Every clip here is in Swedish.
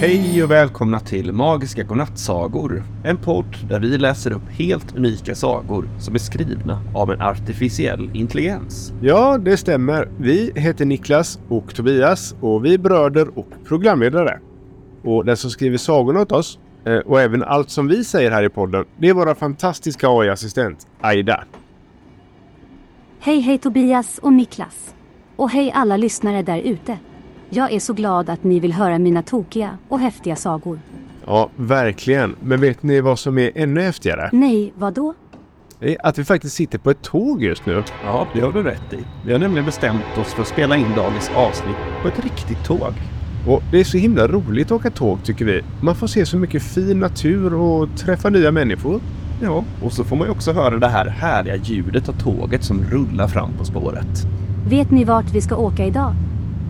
Hej och välkomna till Magiska Godnattsagor. En podd där vi läser upp helt unika sagor som är skrivna av en artificiell intelligens. Ja, det stämmer. Vi heter Niklas och Tobias och vi är bröder och programledare. Och den som skriver sagorna åt oss eh, och även allt som vi säger här i podden, det är vår fantastiska AI-assistent Aida. Hej hej Tobias och Niklas. Och hej alla lyssnare där ute. Jag är så glad att ni vill höra mina tokiga och häftiga sagor. Ja, verkligen. Men vet ni vad som är ännu häftigare? Nej, vad då? Att vi faktiskt sitter på ett tåg just nu. Ja, det har du rätt i. Vi har nämligen bestämt oss för att spela in dagens avsnitt på ett riktigt tåg. Och det är så himla roligt att åka tåg tycker vi. Man får se så mycket fin natur och träffa nya människor. Ja, och så får man ju också höra det här härliga ljudet av tåget som rullar fram på spåret. Vet ni vart vi ska åka idag?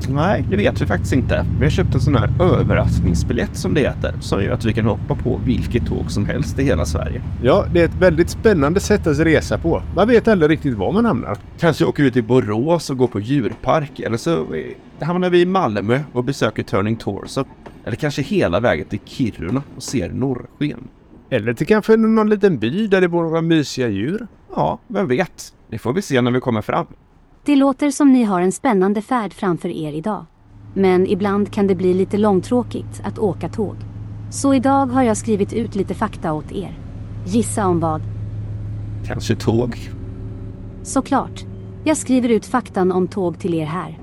Nej, det vet vi faktiskt inte. Vi har köpt en sån här överraskningsbiljett som det heter, som gör att vi kan hoppa på vilket tåg som helst i hela Sverige. Ja, det är ett väldigt spännande sätt att resa på. Man vet aldrig riktigt var man hamnar. Kanske åker vi till Borås och går på djurpark, eller så eh, hamnar vi i Malmö och besöker Turning Torso. Eller kanske hela vägen till Kiruna och ser norrsken. Eller till kanske någon liten by där det bor några mysiga djur. Ja, vem vet? Det får vi se när vi kommer fram. Det låter som ni har en spännande färd framför er idag. Men ibland kan det bli lite långtråkigt att åka tåg. Så idag har jag skrivit ut lite fakta åt er. Gissa om vad? Kanske tåg. Såklart. Jag skriver ut faktan om tåg till er här.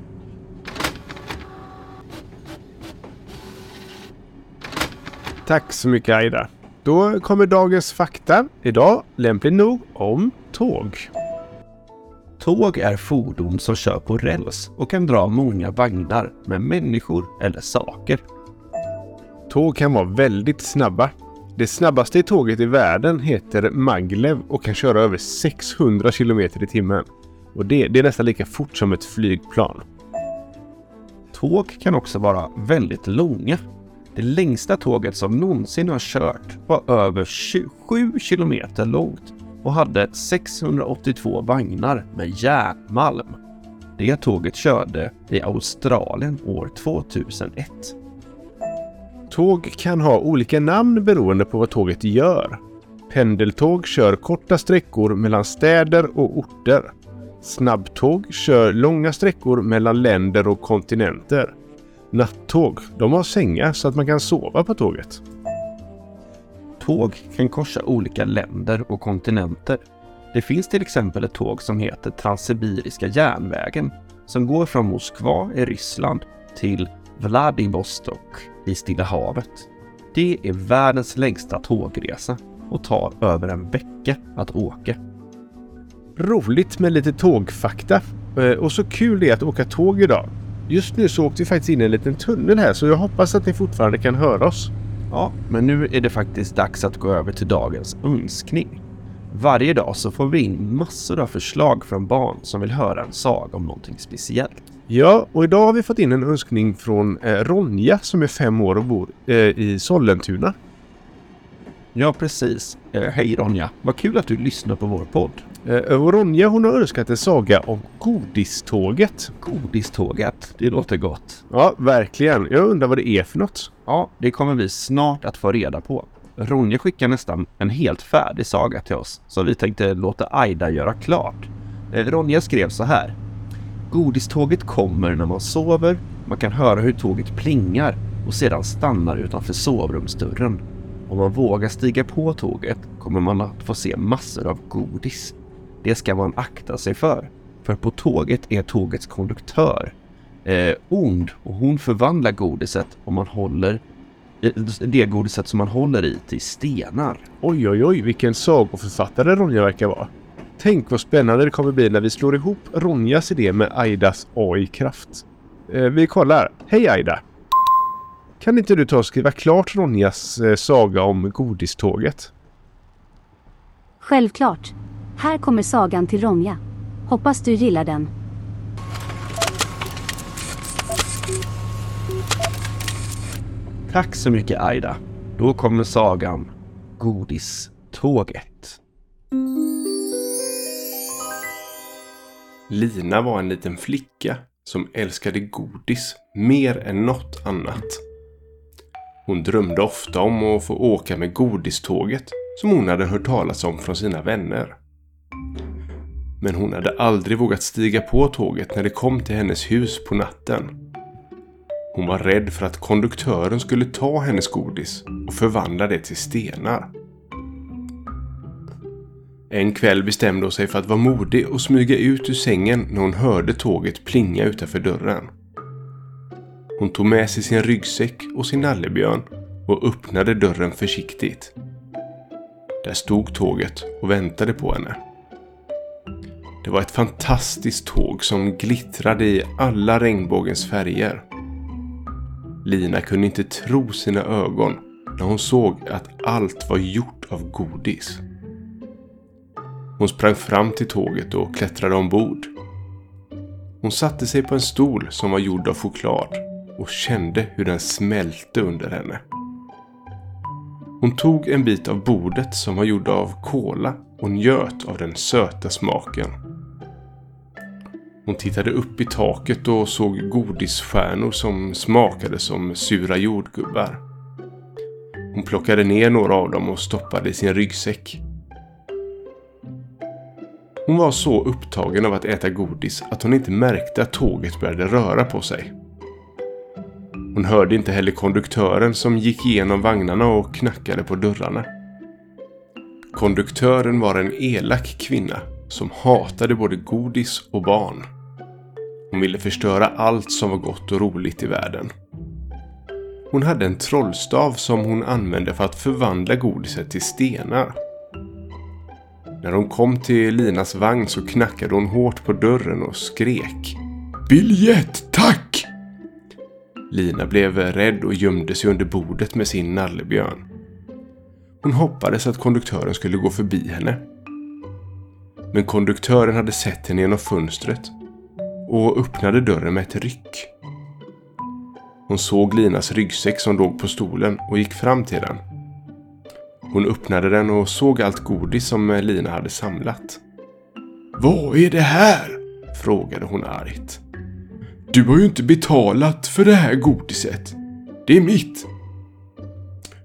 Tack så mycket Aida. Då kommer dagens fakta. Idag, lämpligt nog, om tåg. Tåg är fordon som kör på räls och kan dra många vagnar med människor eller saker. Tåg kan vara väldigt snabba. Det snabbaste tåget i världen heter Maglev och kan köra över 600 km i timmen. Och det, det är nästan lika fort som ett flygplan. Tåg kan också vara väldigt långa. Det längsta tåget som någonsin har kört var över 27 kilometer långt och hade 682 vagnar med järnmalm. Det tåget körde i Australien år 2001. Tåg kan ha olika namn beroende på vad tåget gör. Pendeltåg kör korta sträckor mellan städer och orter. Snabbtåg kör långa sträckor mellan länder och kontinenter. Nattåg, de har sängar så att man kan sova på tåget. Tåg kan korsa olika länder och kontinenter. Det finns till exempel ett tåg som heter Transsibiriska järnvägen som går från Moskva i Ryssland till Vladivostok i Stilla havet. Det är världens längsta tågresa och tar över en vecka att åka. Roligt med lite tågfakta. Eh, och så kul det är att åka tåg idag. Just nu så åkte vi faktiskt in i en liten tunnel här så jag hoppas att ni fortfarande kan höra oss. Ja, men nu är det faktiskt dags att gå över till dagens önskning. Varje dag så får vi in massor av förslag från barn som vill höra en saga om någonting speciellt. Ja, och idag har vi fått in en önskning från eh, Ronja som är fem år och bor eh, i Sollentuna. Ja, precis. Eh, hej Ronja, vad kul att du lyssnar på vår podd. Eh, Ronja hon har önskat en saga om Godiståget. Godiståget, det låter gott. Ja, verkligen. Jag undrar vad det är för något. Ja, det kommer vi snart att få reda på. Ronja skickar nästan en helt färdig saga till oss, så vi tänkte låta Aida göra klart. Eh, Ronja skrev så här. Godiståget kommer när man sover, man kan höra hur tåget plingar och sedan stannar utanför sovrumsdörren. Om man vågar stiga på tåget kommer man att få se massor av godis. Det ska man akta sig för, för på tåget är tågets konduktör eh, ond och hon förvandlar godiset om man håller eh, det godiset som man håller i till stenar. Oj, oj, oj, vilken sagoförfattare Ronja verkar vara. Tänk vad spännande det kommer bli när vi slår ihop Ronjas idé med Aidas AI-kraft. Eh, vi kollar. Hej Aida! Kan inte du ta och skriva klart Ronjas eh, saga om godiståget? Självklart. Här kommer sagan till Ronja. Hoppas du gillar den. Tack så mycket Aida. Då kommer sagan Godiståget. Lina var en liten flicka som älskade godis mer än något annat. Hon drömde ofta om att få åka med godiståget som hon hade hört talas om från sina vänner. Men hon hade aldrig vågat stiga på tåget när det kom till hennes hus på natten. Hon var rädd för att konduktören skulle ta hennes godis och förvandla det till stenar. En kväll bestämde hon sig för att vara modig och smyga ut ur sängen när hon hörde tåget plinga utanför dörren. Hon tog med sig sin ryggsäck och sin nallebjörn och öppnade dörren försiktigt. Där stod tåget och väntade på henne. Det var ett fantastiskt tåg som glittrade i alla regnbågens färger. Lina kunde inte tro sina ögon när hon såg att allt var gjort av godis. Hon sprang fram till tåget och klättrade ombord. Hon satte sig på en stol som var gjord av choklad och kände hur den smälte under henne. Hon tog en bit av bordet som var gjord av kola och njöt av den söta smaken. Hon tittade upp i taket och såg godisstjärnor som smakade som sura jordgubbar. Hon plockade ner några av dem och stoppade i sin ryggsäck. Hon var så upptagen av att äta godis att hon inte märkte att tåget började röra på sig. Hon hörde inte heller konduktören som gick igenom vagnarna och knackade på dörrarna. Konduktören var en elak kvinna som hatade både godis och barn. Hon ville förstöra allt som var gott och roligt i världen. Hon hade en trollstav som hon använde för att förvandla godiset till stenar. När hon kom till Linas vagn så knackade hon hårt på dörren och skrek. Biljett, tack! Lina blev rädd och gömde sig under bordet med sin nallebjörn. Hon hoppades att konduktören skulle gå förbi henne. Men konduktören hade sett henne genom fönstret och öppnade dörren med ett ryck. Hon såg Linas ryggsäck som låg på stolen och gick fram till den. Hon öppnade den och såg allt godis som Lina hade samlat. Vad är det här? frågade hon argt. Du har ju inte betalat för det här godiset. Det är mitt.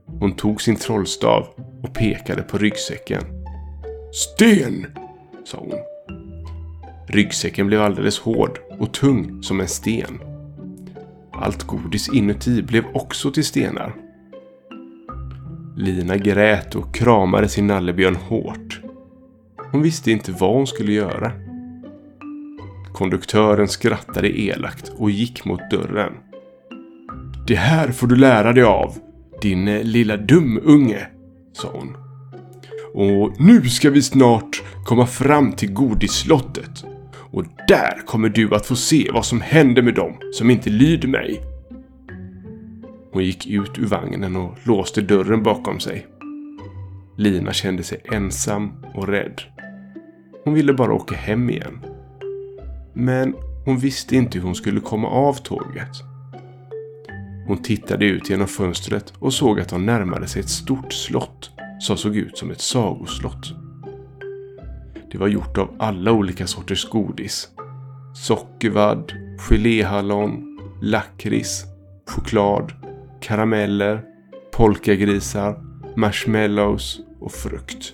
Hon tog sin trollstav och pekade på ryggsäcken. Sten! sa hon. Ryggsäcken blev alldeles hård och tung som en sten. Allt godis inuti blev också till stenar. Lina grät och kramade sin nallebjörn hårt. Hon visste inte vad hon skulle göra. Konduktören skrattade elakt och gick mot dörren. Det här får du lära dig av, din eh, lilla dumunge, sa hon. Och nu ska vi snart komma fram till godisslottet. Och där kommer du att få se vad som händer med dem som inte lyder mig. Hon gick ut ur vagnen och låste dörren bakom sig. Lina kände sig ensam och rädd. Hon ville bara åka hem igen. Men hon visste inte hur hon skulle komma av tåget. Hon tittade ut genom fönstret och såg att de närmade sig ett stort slott som såg ut som ett sagoslott. Det var gjort av alla olika sorters godis. Sockervadd, geléhallon, lakrits, choklad, karameller, polkagrisar, marshmallows och frukt.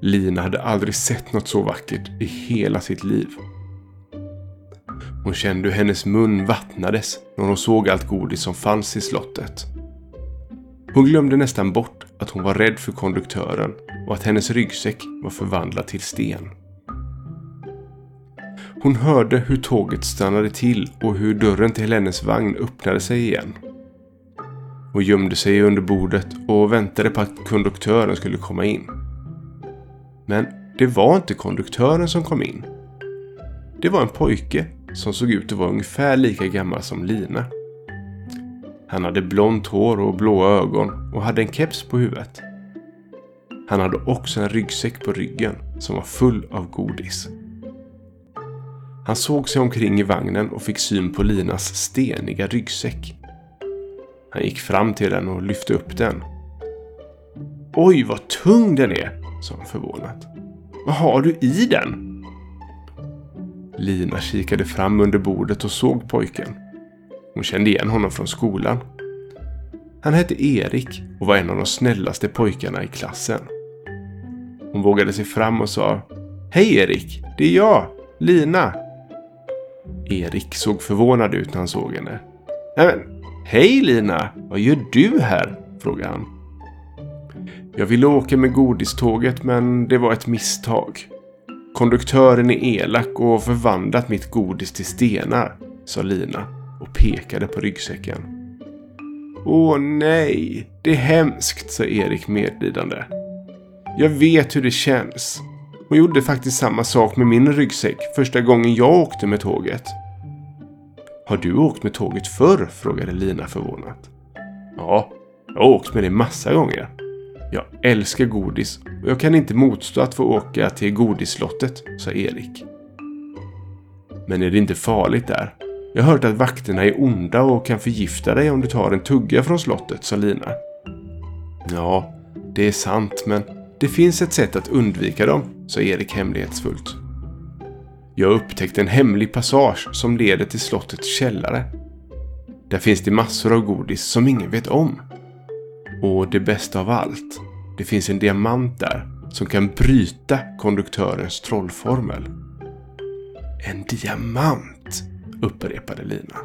Lina hade aldrig sett något så vackert i hela sitt liv. Hon kände hur hennes mun vattnades när hon såg allt godis som fanns i slottet. Hon glömde nästan bort att hon var rädd för konduktören och att hennes ryggsäck var förvandlad till sten. Hon hörde hur tåget stannade till och hur dörren till hennes vagn öppnade sig igen. Hon gömde sig under bordet och väntade på att konduktören skulle komma in. Men det var inte konduktören som kom in. Det var en pojke som såg ut att vara ungefär lika gammal som Lina. Han hade blont hår och blåa ögon och hade en keps på huvudet. Han hade också en ryggsäck på ryggen som var full av godis. Han såg sig omkring i vagnen och fick syn på Linas steniga ryggsäck. Han gick fram till den och lyfte upp den. Oj, vad tung den är, sa han förvånat. Vad har du i den? Lina kikade fram under bordet och såg pojken. Hon kände igen honom från skolan. Han hette Erik och var en av de snällaste pojkarna i klassen. Hon vågade sig fram och sa Hej Erik, det är jag, Lina. Erik såg förvånad ut när han såg henne. Hej Lina, vad gör du här? frågade han. Jag ville åka med godiståget men det var ett misstag. Konduktören är elak och har förvandlat mitt godis till stenar, sa Lina och pekade på ryggsäcken. Åh nej, det är hemskt, sa Erik medlidande. Jag vet hur det känns. Hon gjorde faktiskt samma sak med min ryggsäck första gången jag åkte med tåget. Har du åkt med tåget förr? frågade Lina förvånat. Ja, jag har åkt med det massa gånger. Jag älskar godis och jag kan inte motstå att få åka till godisslottet, sa Erik. Men är det inte farligt där? Jag har hört att vakterna är onda och kan förgifta dig om du tar en tugga från slottet, sa Lina. Ja, det är sant, men det finns ett sätt att undvika dem, sa Erik hemlighetsfullt. Jag upptäckte en hemlig passage som leder till slottets källare. Där finns det massor av godis som ingen vet om. Och det bästa av allt, det finns en diamant där som kan bryta konduktörens trollformel. En diamant, upprepade Lina.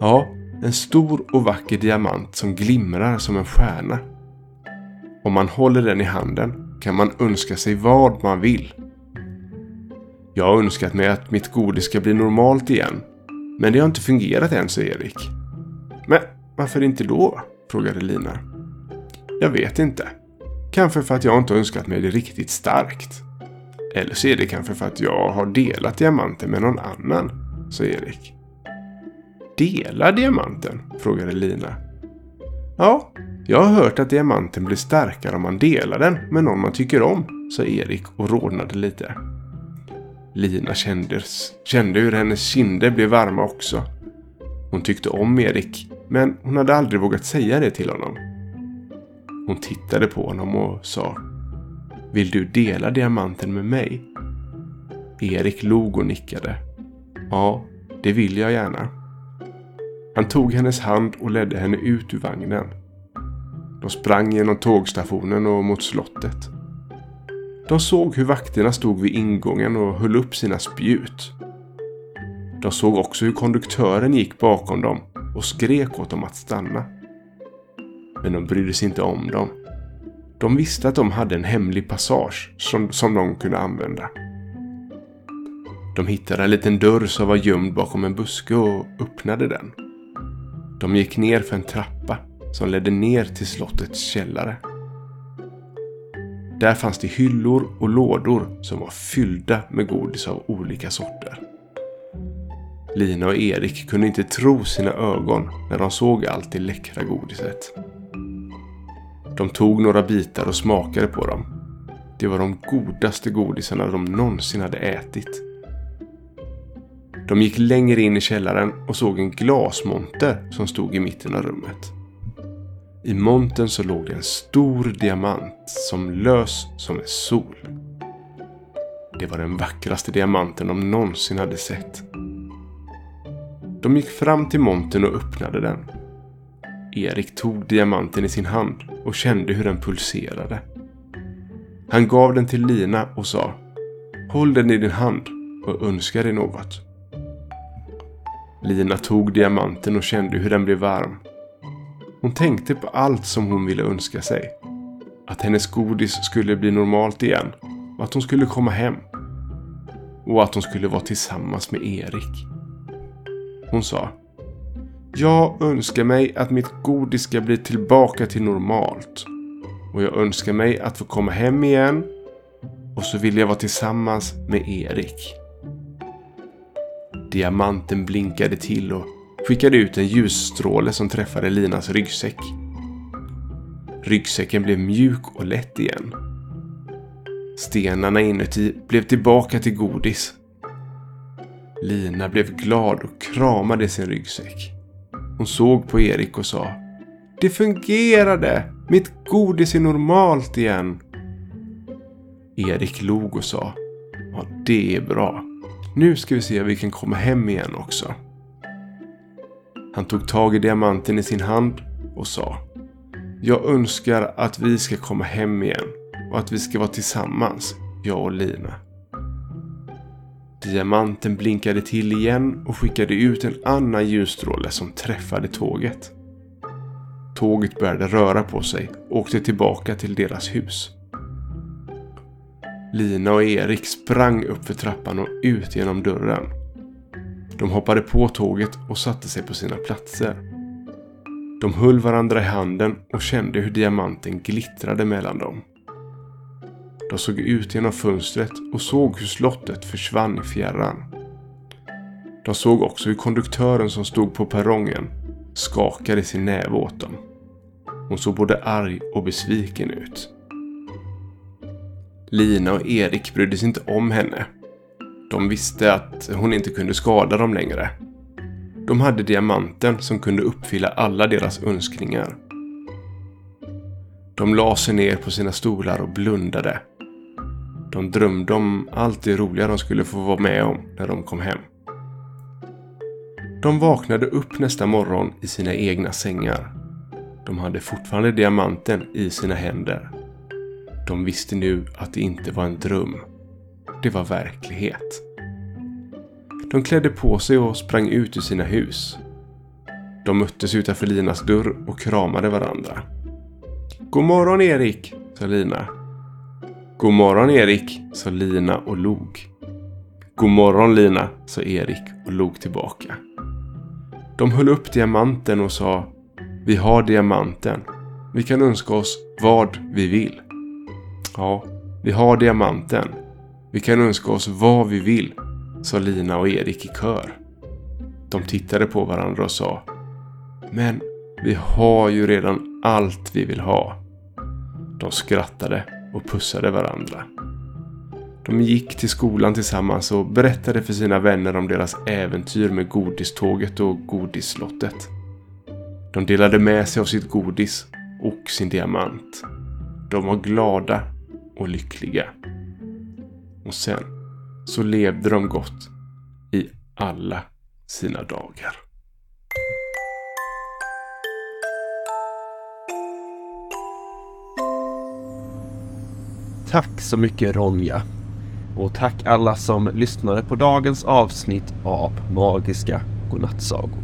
Ja, en stor och vacker diamant som glimrar som en stjärna. Om man håller den i handen kan man önska sig vad man vill. Jag har önskat mig att mitt godis ska bli normalt igen. Men det har inte fungerat än, sa Erik. Men varför inte då? frågade Lina. Jag vet inte. Kanske för att jag inte önskat mig det riktigt starkt. Eller så är det kanske för att jag har delat diamanten med någon annan, sa Erik. Dela diamanten? frågade Lina. Ja, jag har hört att diamanten blir starkare om man delar den med någon man tycker om, sa Erik och rodnade lite. Lina kände, kände hur hennes kinder blev varma också. Hon tyckte om Erik, men hon hade aldrig vågat säga det till honom. Hon tittade på honom och sa Vill du dela diamanten med mig? Erik log och nickade. Ja, det vill jag gärna. Han tog hennes hand och ledde henne ut ur vagnen. De sprang genom tågstationen och mot slottet. De såg hur vakterna stod vid ingången och höll upp sina spjut. De såg också hur konduktören gick bakom dem och skrek åt dem att stanna. Men de brydde sig inte om dem. De visste att de hade en hemlig passage som, som de kunde använda. De hittade en liten dörr som var gömd bakom en buske och öppnade den. De gick ner för en trappa som ledde ner till slottets källare. Där fanns det hyllor och lådor som var fyllda med godis av olika sorter. Lina och Erik kunde inte tro sina ögon när de såg allt det läckra godiset. De tog några bitar och smakade på dem. Det var de godaste godisarna de någonsin hade ätit. De gick längre in i källaren och såg en glasmonter som stod i mitten av rummet. I montern så låg det en stor diamant som lös som en sol. Det var den vackraste diamanten de någonsin hade sett. De gick fram till montern och öppnade den. Erik tog diamanten i sin hand och kände hur den pulserade. Han gav den till Lina och sa Håll den i din hand och önska dig något. Lina tog diamanten och kände hur den blev varm. Hon tänkte på allt som hon ville önska sig. Att hennes godis skulle bli normalt igen och att hon skulle komma hem. Och att hon skulle vara tillsammans med Erik. Hon sa Jag önskar mig att mitt godis ska bli tillbaka till normalt. Och jag önskar mig att få komma hem igen. Och så vill jag vara tillsammans med Erik. Diamanten blinkade till och skickade ut en ljusstråle som träffade Linas ryggsäck. Ryggsäcken blev mjuk och lätt igen. Stenarna inuti blev tillbaka till godis. Lina blev glad och kramade sin ryggsäck. Hon såg på Erik och sa Det fungerade! Mitt godis är normalt igen. Erik log och sa Ja, det är bra. Nu ska vi se om vi kan komma hem igen också. Han tog tag i diamanten i sin hand och sa Jag önskar att vi ska komma hem igen och att vi ska vara tillsammans, jag och Lina. Diamanten blinkade till igen och skickade ut en annan ljusstråle som träffade tåget. Tåget började röra på sig och åkte tillbaka till deras hus. Lina och Erik sprang upp för trappan och ut genom dörren. De hoppade på tåget och satte sig på sina platser. De höll varandra i handen och kände hur diamanten glittrade mellan dem. De såg ut genom fönstret och såg hur slottet försvann i fjärran. De såg också hur konduktören som stod på perrongen skakade sin näve åt dem. Hon såg både arg och besviken ut. Lina och Erik brydde sig inte om henne. De visste att hon inte kunde skada dem längre. De hade diamanten som kunde uppfylla alla deras önskningar. De la sig ner på sina stolar och blundade. De drömde om allt det roliga de skulle få vara med om när de kom hem. De vaknade upp nästa morgon i sina egna sängar. De hade fortfarande diamanten i sina händer. De visste nu att det inte var en dröm. Det var verklighet. De klädde på sig och sprang ut ur sina hus. De möttes utanför Linas dörr och kramade varandra. God morgon Erik, sa Lina. God morgon Erik, sa Lina och log. God morgon Lina, sa Erik och log tillbaka. De höll upp diamanten och sa Vi har diamanten. Vi kan önska oss vad vi vill. Ja, vi har diamanten. Vi kan önska oss vad vi vill, sa Lina och Erik i kör. De tittade på varandra och sa Men vi har ju redan allt vi vill ha. De skrattade och pussade varandra. De gick till skolan tillsammans och berättade för sina vänner om deras äventyr med godiståget och godisslottet. De delade med sig av sitt godis och sin diamant. De var glada och lyckliga. Och sen så levde de gott i alla sina dagar. Tack så mycket Ronja. Och tack alla som lyssnade på dagens avsnitt av Magiska Godnattsagor.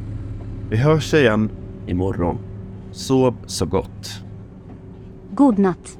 Vi hörs igen imorgon. Sov så gott. God natt.